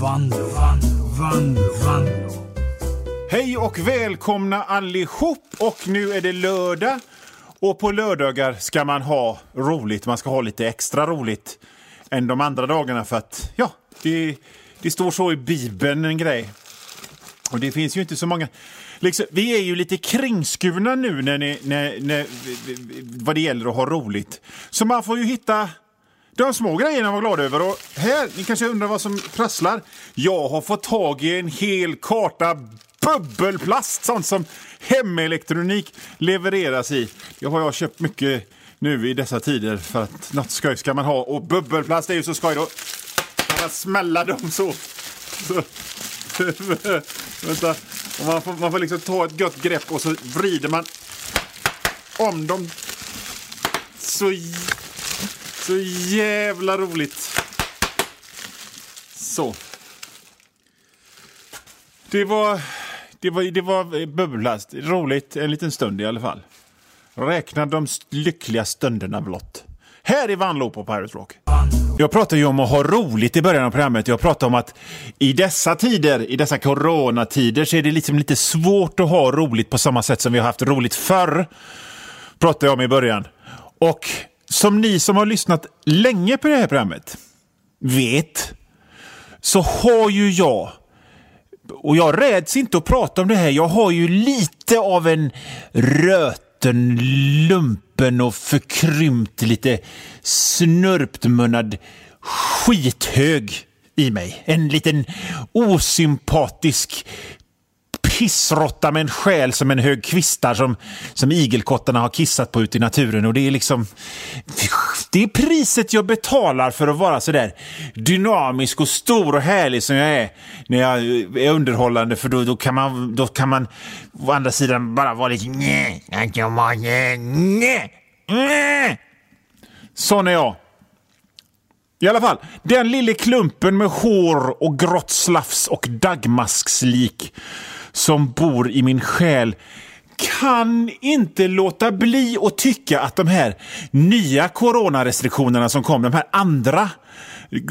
Vanlo, Vanlo, Vanlo, Vanlo. Hej och välkomna allihop! Och nu är det lördag. Och på lördagar ska man ha roligt. Man ska ha lite extra roligt än de andra dagarna för att, ja, det, det står så i Bibeln en grej. Och det finns ju inte så många... Liksom, vi är ju lite kringskurna nu när, ni, när, när, vad det gäller att ha roligt. Så man får ju hitta de små grejerna var glad över. Och här, ni kanske undrar vad som prasslar. Jag har fått tag i en hel karta bubbelplast, sånt som hemelektronik levereras i. Det har jag köpt mycket nu i dessa tider för att något skoj ska man ha. Och bubbelplast är ju så skoj då. Kan man smälla dem så. så. Vänta. Man, får, man får liksom ta ett gott grepp och så vrider man om dem. Så, så jävla roligt. Så. Det var, det var, det var eh, bubbelplast. Roligt en liten stund i alla fall. Räkna de lyckliga stunderna blott. Här är Vanlo på Pirate Rock. Jag pratade ju om att ha roligt i början av programmet. Jag pratade om att i dessa tider, i dessa coronatider, så är det liksom lite svårt att ha roligt på samma sätt som vi har haft roligt förr. Pratade jag om i början. Och som ni som har lyssnat länge på det här programmet vet, så har ju jag och jag räds inte att prata om det här. Jag har ju lite av en röten, lumpen och förkrympt, lite snörptmunnad skithög i mig. En liten osympatisk kissrotta med en själ som en hög kvistar som, som igelkottarna har kissat på ute i naturen. Och det är liksom... Det är priset jag betalar för att vara så där dynamisk och stor och härlig som jag är när jag är underhållande. För då, då, kan, man, då kan man å andra sidan bara vara lite... Sån är jag. I alla fall, den lille klumpen med hår och grått slafs och dagmaskslik som bor i min själ kan inte låta bli att tycka att de här nya coronarestriktionerna som kom, de här andra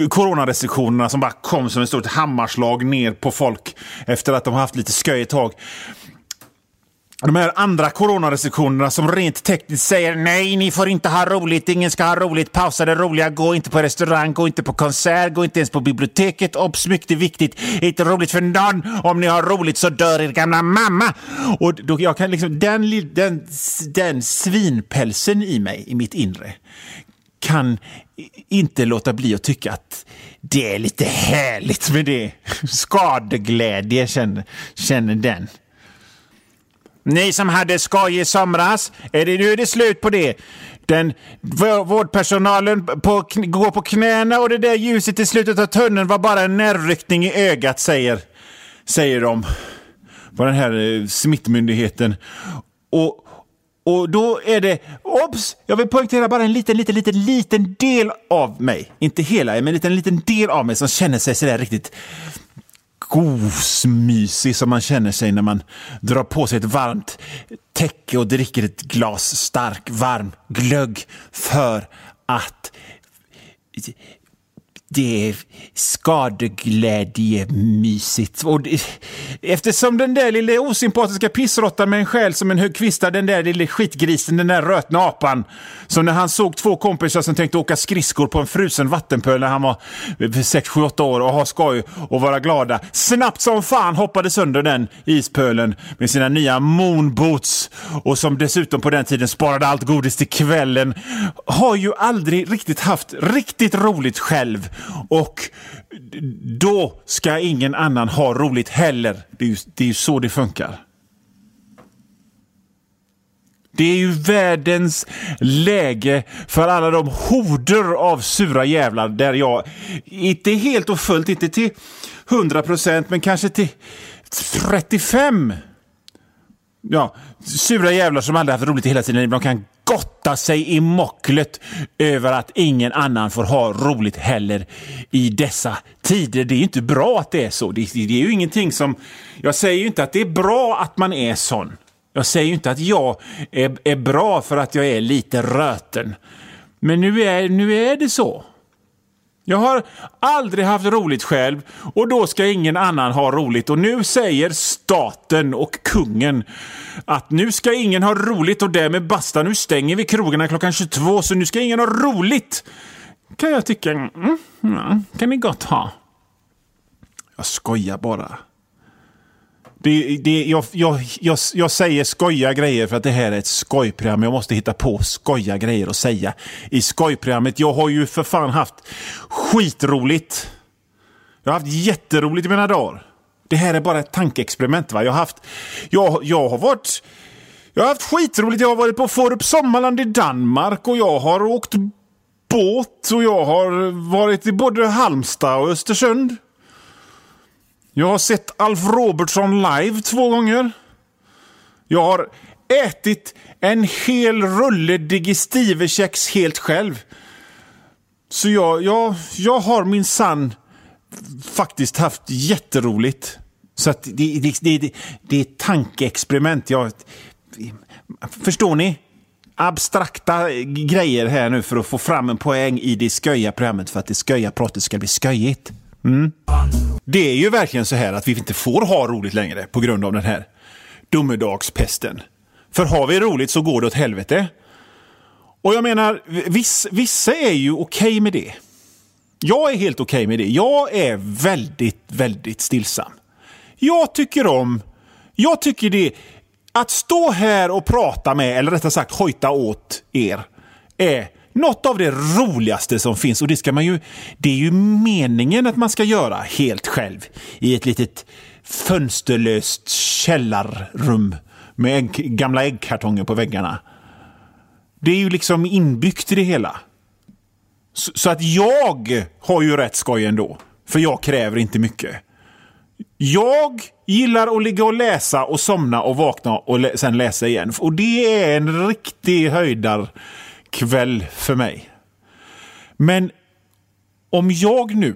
coronarestriktionerna som bara kom som ett stort hammarslag ner på folk efter att de har haft lite sköj ett tag de här andra coronarestriktionerna som rent tekniskt säger nej, ni får inte ha roligt, ingen ska ha roligt, pausa det roliga, gå inte på restaurang, gå inte på konsert, gå inte ens på biblioteket, obs, mycket viktigt, inte roligt för någon, om ni har roligt så dör er gamla mamma. Och då, jag kan liksom, den, den, den svinpälsen i mig, i mitt inre, kan inte låta bli att tycka att det är lite härligt med det. Skadeglädje känner, känner den. Ni som hade skoj i somras, är det, nu är det slut på det. Den vårdpersonalen på, går på knäna och det där ljuset i slutet av tunneln var bara en nervryckning i ögat, säger, säger de på den här eh, smittmyndigheten. Och, och då är det, obs! Jag vill poängtera bara en liten, liten, liten, liten del av mig. Inte hela, men en liten, liten del av mig som känner sig sådär riktigt gosmysig som man känner sig när man drar på sig ett varmt täcke och dricker ett glas stark, varm glögg för att det är skadeglädjemysigt. Och det, eftersom den där lilla osympatiska pissrottan med en själ som en hög kvista, den där lilla skitgrisen, den där rötna apan, som när han såg två kompisar som tänkte åka skridskor på en frusen vattenpöl när han var 6, 7, 8 år och ha skoj och vara glada. Snabbt som fan hoppade sönder den ispölen med sina nya moonboots och som dessutom på den tiden sparade allt godis till kvällen, har ju aldrig riktigt haft riktigt roligt själv och då ska ingen annan ha roligt heller. Det är ju, det är ju så det funkar. Det är ju världens läge för alla de horder av sura jävlar där jag, inte helt och fullt, inte till 100 procent, men kanske till 35 ja, sura jävlar som aldrig haft roligt hela tiden. De kan gotta sig i mocklet över att ingen annan får ha roligt heller i dessa tider. Det är inte bra att det är så. Det, det är ju ingenting som... Jag säger ju inte att det är bra att man är sån. Jag säger ju inte att jag är, är bra för att jag är lite röten. Men nu är, nu är det så. Jag har aldrig haft roligt själv och då ska ingen annan ha roligt. Och nu säger staten och kungen att nu ska ingen ha roligt och därmed basta. Nu stänger vi krogarna klockan 22 så nu ska ingen ha roligt. Kan jag tycka, mm, ja, kan ni gott ha. Jag skojar bara. Det, det, jag, jag, jag, jag säger skoja grejer för att det här är ett skojprogram. Jag måste hitta på skoja grejer att säga i skojprogrammet. Jag har ju för fan haft skitroligt. Jag har haft jätteroligt i mina dagar. Det här är bara ett tankeexperiment. Va? Jag, har haft, jag, jag har varit... Jag har haft skitroligt. Jag har varit på Forup Sommarland i Danmark och jag har åkt båt och jag har varit i både Halmstad och Östersund. Jag har sett Alf Robertson live två gånger. Jag har ätit en hel rulle digestivekex helt själv. Så jag, jag, jag har min sann faktiskt haft jätteroligt. Så att det, det, det, det är ett tankeexperiment. Jag, förstår ni? Abstrakta grejer här nu för att få fram en poäng i det sköja programmet för att det sköja pratet ska bli sköjigt. Mm. Det är ju verkligen så här att vi inte får ha roligt längre på grund av den här domedagspesten. För har vi roligt så går det åt helvete. Och jag menar, viss, vissa är ju okej okay med det. Jag är helt okej okay med det. Jag är väldigt, väldigt stillsam. Jag tycker om... Jag tycker det... Att stå här och prata med, eller rättare sagt hojta åt er, är något av det roligaste som finns. Och det ska man ju... Det är ju meningen att man ska göra helt själv i ett litet fönsterlöst källarrum med ägg, gamla äggkartonger på väggarna. Det är ju liksom inbyggt i det hela. Så, så att jag har ju rätt skoj ändå. För jag kräver inte mycket. Jag gillar att ligga och läsa och somna och vakna och lä sen läsa igen. Och det är en riktig höjdar kväll för mig. Men om jag nu...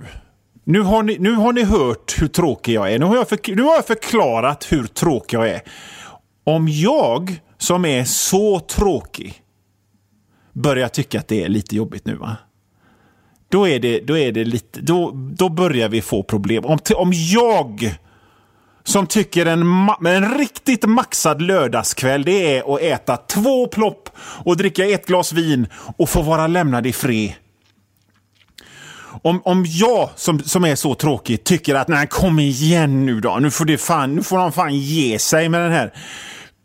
Nu har, ni, nu har ni hört hur tråkig jag är. Nu har jag, för, nu har jag förklarat hur tråkig jag är. Om jag, som är så tråkig, börjar tycka att det är lite jobbigt nu, va? Då är det, då är det lite... Då, då börjar vi få problem. Om, om jag som tycker en, en riktigt maxad lördagskväll det är att äta två plopp och dricka ett glas vin och få vara lämnad i fred. Om, om jag, som, som är så tråkig, tycker att nej, kom igen nu då. Nu får, det fan, nu får de fan ge sig med den här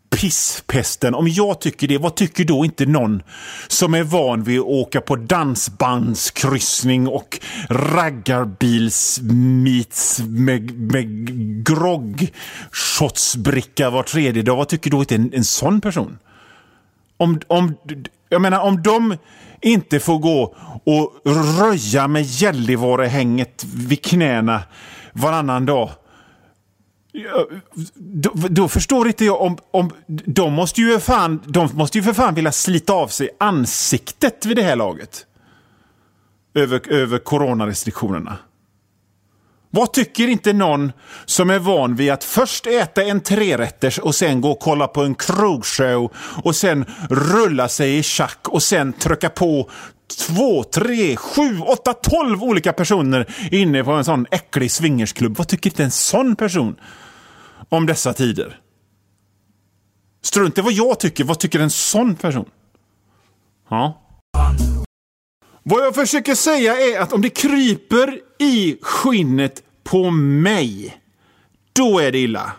pisspesten. Om jag tycker det, vad tycker då inte någon som är van vid att åka på dansbandskryssning och raggarbilsmeets med, med groggshotsbricka var tredje dag? Vad tycker då inte en, en sån person? Om, om, jag menar, om de inte får gå och röja med Gällivarehänget vid knäna varannan dag då, då, förstår inte jag om... om de, måste ju fan, de måste ju för fan vilja slita av sig ansiktet vid det här laget. Över, över coronarestriktionerna. Vad tycker inte någon som är van vid att först äta en trerätters och sen gå och kolla på en krogshow och sen rulla sig i schack och sen trycka på två, tre, sju, åtta, tolv olika personer inne på en sån äcklig swingersklubb. Vad tycker inte en sån person om dessa tider? Strunt i vad jag tycker. Vad tycker en sån person? Ja. Vad jag försöker säga är att om det kryper i skinnet på mig, då är det illa.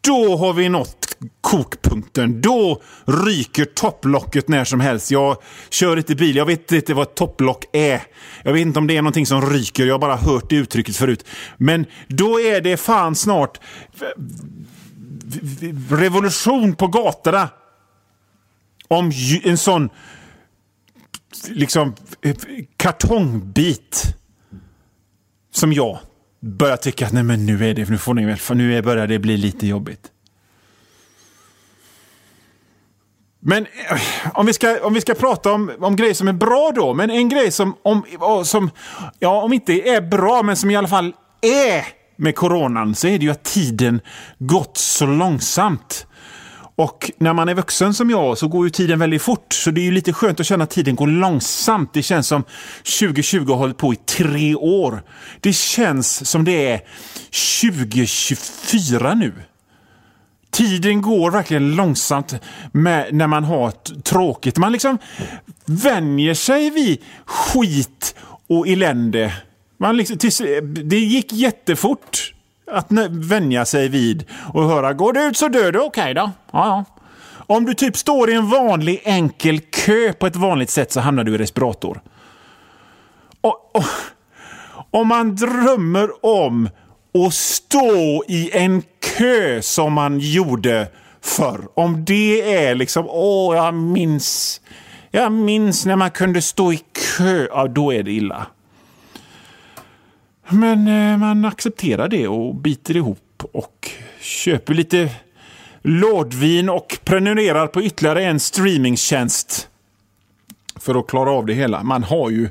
Då har vi nått kokpunkten. Då ryker topplocket när som helst. Jag kör inte bil, jag vet inte vad ett topplock är. Jag vet inte om det är någonting som ryker, jag har bara hört det uttrycket förut. Men då är det fan snart revolution på gatorna. Om en sån liksom kartongbit som jag börjar tycka att nej men nu är det, nu får ni väl, nu börjar det bli lite jobbigt. Men eh, om vi ska, om vi ska prata om, om grejer som är bra då, men en grej som, om, som, ja, om inte är bra, men som i alla fall är med coronan, så är det ju att tiden gått så långsamt. Och när man är vuxen som jag så går ju tiden väldigt fort. Så det är ju lite skönt att känna att tiden går långsamt. Det känns som 2020 har hållit på i tre år. Det känns som det är 2024 nu. Tiden går verkligen långsamt med, när man har tråkigt. Man liksom vänjer sig vid skit och elände. Man liksom, det gick jättefort att vänja sig vid och höra går det ut så dör du, okej okay då. Ja, ja. Om du typ står i en vanlig enkel kö på ett vanligt sätt så hamnar du i respirator. Och, och, om man drömmer om och stå i en kö som man gjorde förr. Om det är liksom, åh, jag minns. Jag minns när man kunde stå i kö. Ja, då är det illa. Men eh, man accepterar det och biter ihop och köper lite lådvin och prenumererar på ytterligare en streamingtjänst för att klara av det hela. Man har ju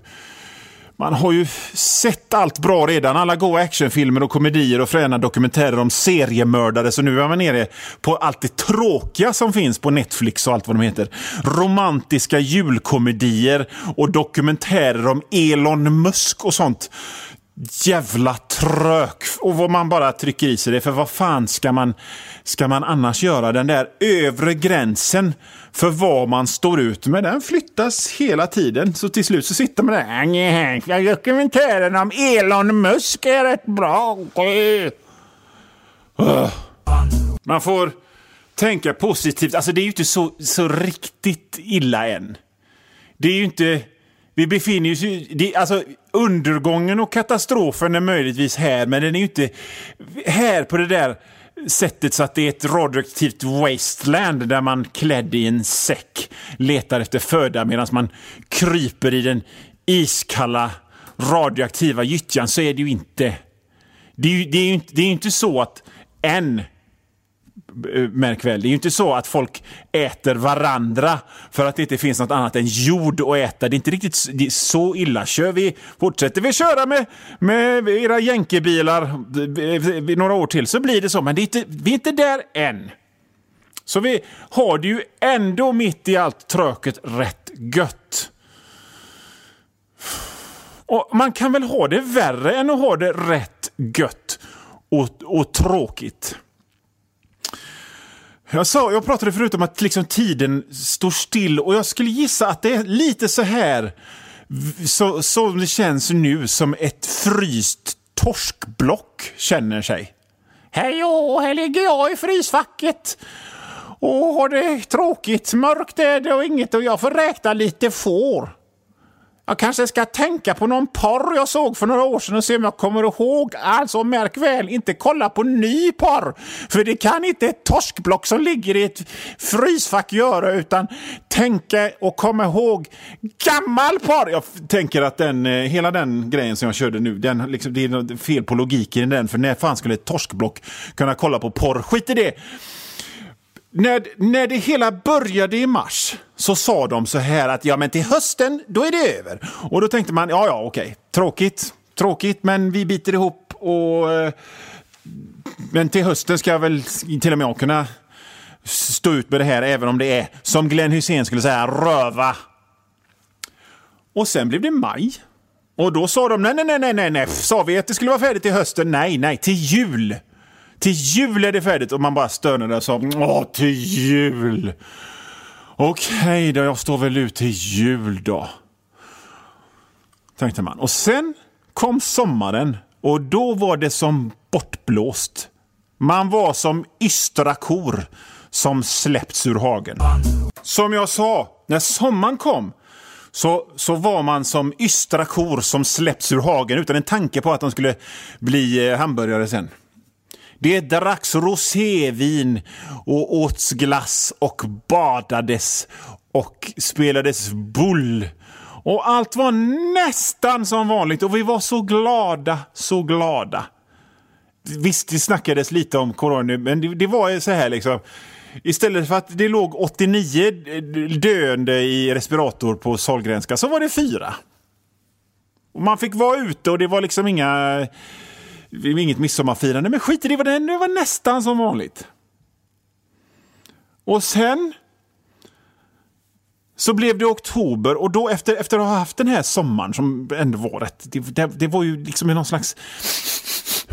man har ju sett allt bra redan. Alla goa actionfilmer och komedier och fräna dokumentärer om seriemördare. Så nu är man nere på allt det tråkiga som finns på Netflix och allt vad de heter. Romantiska julkomedier och dokumentärer om Elon Musk och sånt jävla trök. Och vad man bara trycker i sig det. För vad fan ska man, ska man annars göra? Den där övre gränsen för vad man står ut med, den flyttas hela tiden. Så till slut så sitter man där. Dokumentären om Elon Musk är rätt bra. Man får tänka positivt. Alltså det är ju inte så, så riktigt illa än. Det är ju inte vi befinner oss ju... Alltså, undergången och katastrofen är möjligtvis här, men den är ju inte här på det där sättet så att det är ett radioaktivt wasteland där man klädd i en säck letar efter föda medan man kryper i den iskalla radioaktiva gyttjan så är det ju inte. Det är ju, det är ju inte, det är inte så att en Eh, märk väl, det är ju inte så att folk äter varandra för att det inte finns något annat än jord att äta. Det är inte riktigt är så illa. Kör vi, fortsätter vi köra med, med era jänkebilar eh, eh, några år till så blir det så, men det är inte, vi är inte där än. Så vi har det ju ändå mitt i allt tröket rätt gött. Och man kan väl ha det värre än att ha det rätt gött och, och tråkigt. Jag, sa, jag pratade förut om att liksom tiden står still och jag skulle gissa att det är lite så här så, som det känns nu som ett fryst torskblock känner sig. Hej och här ligger jag i frysfacket och har det tråkigt. Mörkt är det och inget och jag får räkna lite får. Jag kanske ska tänka på någon porr jag såg för några år sedan och se om jag kommer ihåg. Alltså märk väl, inte kolla på ny porr. För det kan inte ett torskblock som ligger i ett frysfack göra utan tänka och komma ihåg gammal porr. Jag tänker att den, eh, hela den grejen som jag körde nu, den, liksom, det är fel på logiken i den. För när fan skulle ett torskblock kunna kolla på porr? Skit i det. När, när det hela började i mars så sa de så här att ja men till hösten då är det över. Och då tänkte man ja ja okej, tråkigt, tråkigt men vi biter ihop och eh, men till hösten ska väl till och med jag kunna stå ut med det här även om det är som Glenn Hussein skulle säga röva. Och sen blev det maj. Och då sa de nej, nej, nej, nej, nej, sa vi att det skulle vara färdigt till hösten? Nej, nej, till jul. Till jul är det färdigt och man bara stönade och sa åh, till jul. Okej okay, då, jag står väl ut till jul då. Tänkte man. Och sen kom sommaren och då var det som bortblåst. Man var som ystra kor som släppts ur hagen. Som jag sa, när sommaren kom så, så var man som ystra kor som släppts ur hagen utan en tanke på att de skulle bli eh, hamburgare sen. Det dracks rosévin och åts glass och badades och spelades bull. Och allt var nästan som vanligt och vi var så glada, så glada. Visst, det snackades lite om corona, men det, det var så här liksom. Istället för att det låg 89 döende i respirator på Sahlgrenska så var det fyra. Och man fick vara ute och det var liksom inga inget midsommarfirande, men skit i det, var, det var nästan som vanligt. Och sen så blev det oktober och då efter, efter att ha haft den här sommaren som ändå var rätt, det, det, det var ju liksom någon slags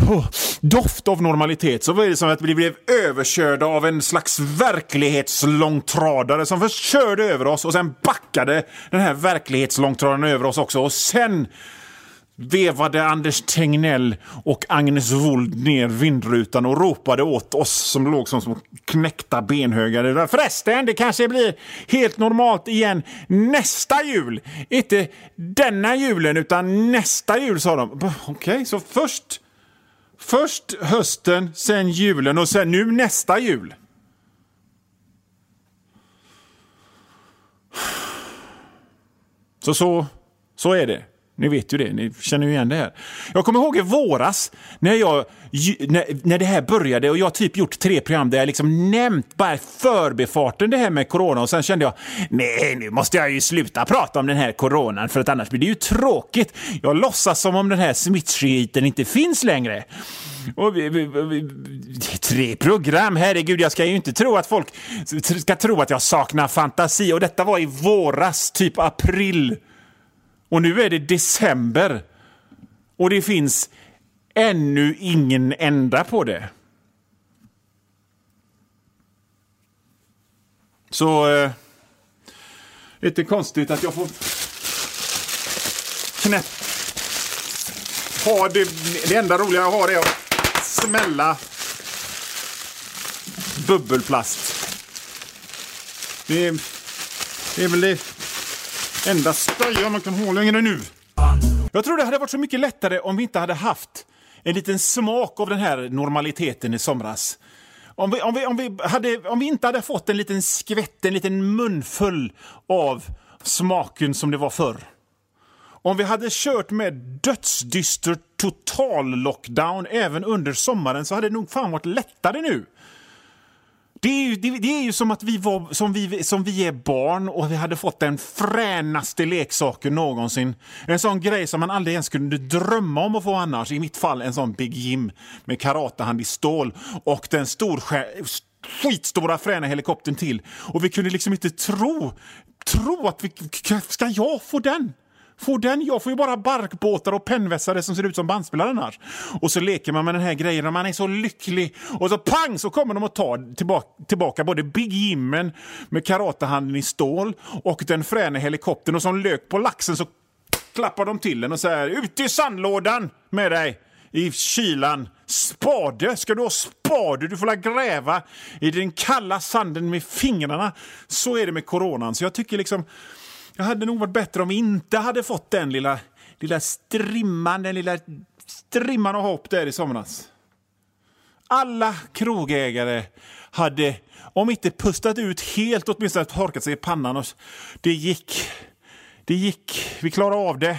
oh, doft av normalitet så var det som att vi blev överkörda av en slags verklighetslångtradare som först körde över oss och sen backade den här verklighetslångtradaren över oss också och sen vevade Anders Tegnell och Agnes Wold ner vindrutan och ropade åt oss som låg som små knäckta benhögar. Förresten, det kanske blir helt normalt igen nästa jul. Inte denna julen, utan nästa jul, sa de. Okej, okay, så först, först hösten, sen julen och sen nu nästa jul. Så, så, så är det. Ni vet ju det, ni känner ju igen det här. Jag kommer ihåg i våras när, jag, när, när det här började och jag typ gjort tre program där jag liksom nämnt bara förbifarten det här med corona och sen kände jag nej, nu måste jag ju sluta prata om den här coronan för att annars blir det ju tråkigt. Jag låtsas som om den här smittskiten inte finns längre. Och vi, vi, vi, tre program, herregud, jag ska ju inte tro att folk ska tro att jag saknar fantasi. Och detta var i våras, typ april. Och nu är det december. Och det finns ännu ingen ända på det. Så... Eh, lite konstigt att jag får knäpp... Ha det, det enda roliga jag har är att smälla bubbelplast. Det det är väl det enda stöja man kan ha längre nu. Jag tror det hade varit så mycket lättare om vi inte hade haft en liten smak av den här normaliteten i somras. Om vi, om vi, om vi, hade, om vi inte hade fått en liten skvätt, en liten munfull av smaken som det var förr. Om vi hade kört med dödsdyster total lockdown även under sommaren så hade det nog fan varit lättare nu. Det är, ju, det, det är ju som att vi, var, som, vi, som vi är barn och vi hade fått den fränaste leksaken någonsin. En sån grej som man aldrig ens kunde drömma om att få annars. I mitt fall en sån Big Jim med karatehand i stål och den stor, skitstora fräna helikoptern till. Och vi kunde liksom inte tro, tro att vi... Ska jag få den? Får den? Jag får ju bara barkbåtar och pennvässare som ser ut som bandspelare annars. Och så leker man med den här grejen och man är så lycklig. Och så pang så kommer de att ta tillbaka, tillbaka både Big Jimmen med karatehanden i stål och den fräna helikoptern och som lök på laxen så klappar de till den och säger ut i sandlådan med dig i kylan. Spade! Ska du ha spade? Du får gräva i den kalla sanden med fingrarna. Så är det med coronan. Så jag tycker liksom det hade nog varit bättre om vi inte hade fått den lilla, lilla strimman, den lilla strimman av hopp där i somras. Alla krogägare hade, om inte pustat ut helt, åtminstone torkat sig i pannan. Och det gick. Det gick. Vi klarade av det.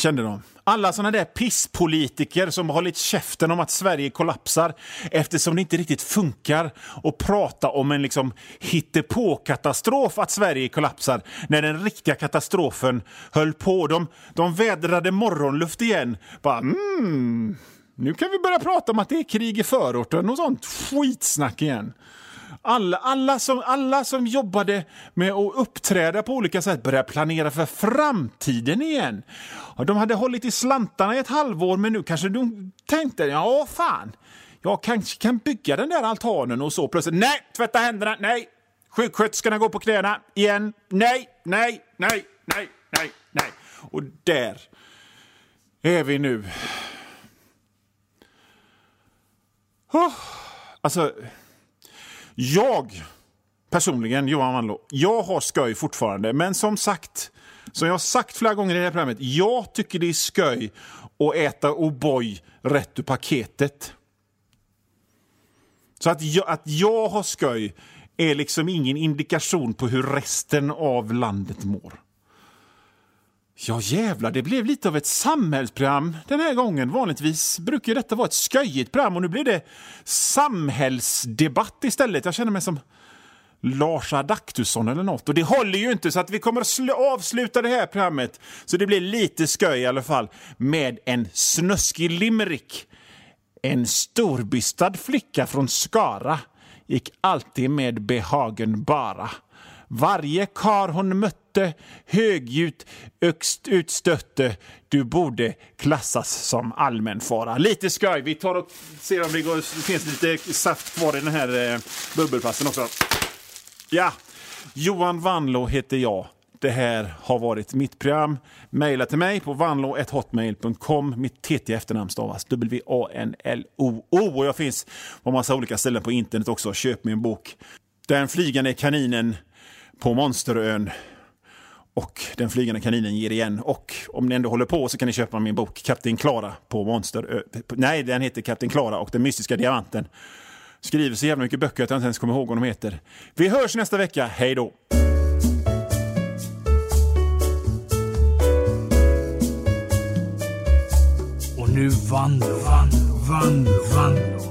Kände de. Alla såna där pisspolitiker som har hållit käften om att Sverige kollapsar eftersom det inte riktigt funkar att prata om en liksom hittepå-katastrof att Sverige kollapsar när den riktiga katastrofen höll på. De, de vädrade morgonluft igen. Bara, mm, nu kan vi börja prata om att det är krig i förorten och sånt skitsnack igen. Alla, alla, som, alla som jobbade med att uppträda på olika sätt började planera för framtiden igen. De hade hållit i slantarna i ett halvår men nu kanske de tänkte, ja fan, jag kanske kan bygga den där altanen och så plötsligt, nej, tvätta händerna, nej, sjuksköterskorna går på knäna igen, nej, nej, nej, nej, nej, nej. Och där är vi nu. Oh, alltså... Jag personligen, Johan Manlo, jag har sköj fortfarande. Men som sagt, som jag har sagt flera gånger i det här programmet, jag tycker det är sköj att äta O'boy rätt ur paketet. Så att jag, att jag har sköj är liksom ingen indikation på hur resten av landet mår. Ja jävlar, det blev lite av ett samhällsprogram den här gången. Vanligtvis brukar detta vara ett sköjigt program och nu blir det samhällsdebatt istället. Jag känner mig som Lars Adaktusson eller något. Och det håller ju inte så att vi kommer att avsluta det här programmet så det blir lite sköj i alla fall med en snuskig limerick. En storbystad flicka från Skara gick alltid med behagen bara. Varje kar hon mötte högljutt högst utstötte du borde klassas som allmän fara. Lite skoj. Vi tar och ser om det, går, det finns lite saft kvar i den här eh, bubbelplasten också. Ja, Johan Vanlo heter jag. Det här har varit mitt program. Maila till mig på vanlo.hotmail.com. Mitt TT efternamn stavas W-A-N-L-O-O. Och jag finns på massa olika ställen på internet också. Köp min bok. Den flygande kaninen på Monsterön. Och Den flygande kaninen ger igen. Och om ni ändå håller på så kan ni köpa min bok Kapten Klara på Monsterö. Nej, den heter Kapten Klara och den mystiska diamanten. Skriver så jävla mycket böcker att jag inte ens kommer ihåg vad de heter. Vi hörs nästa vecka. Hej då! Och nu vann, vann, vann, vann.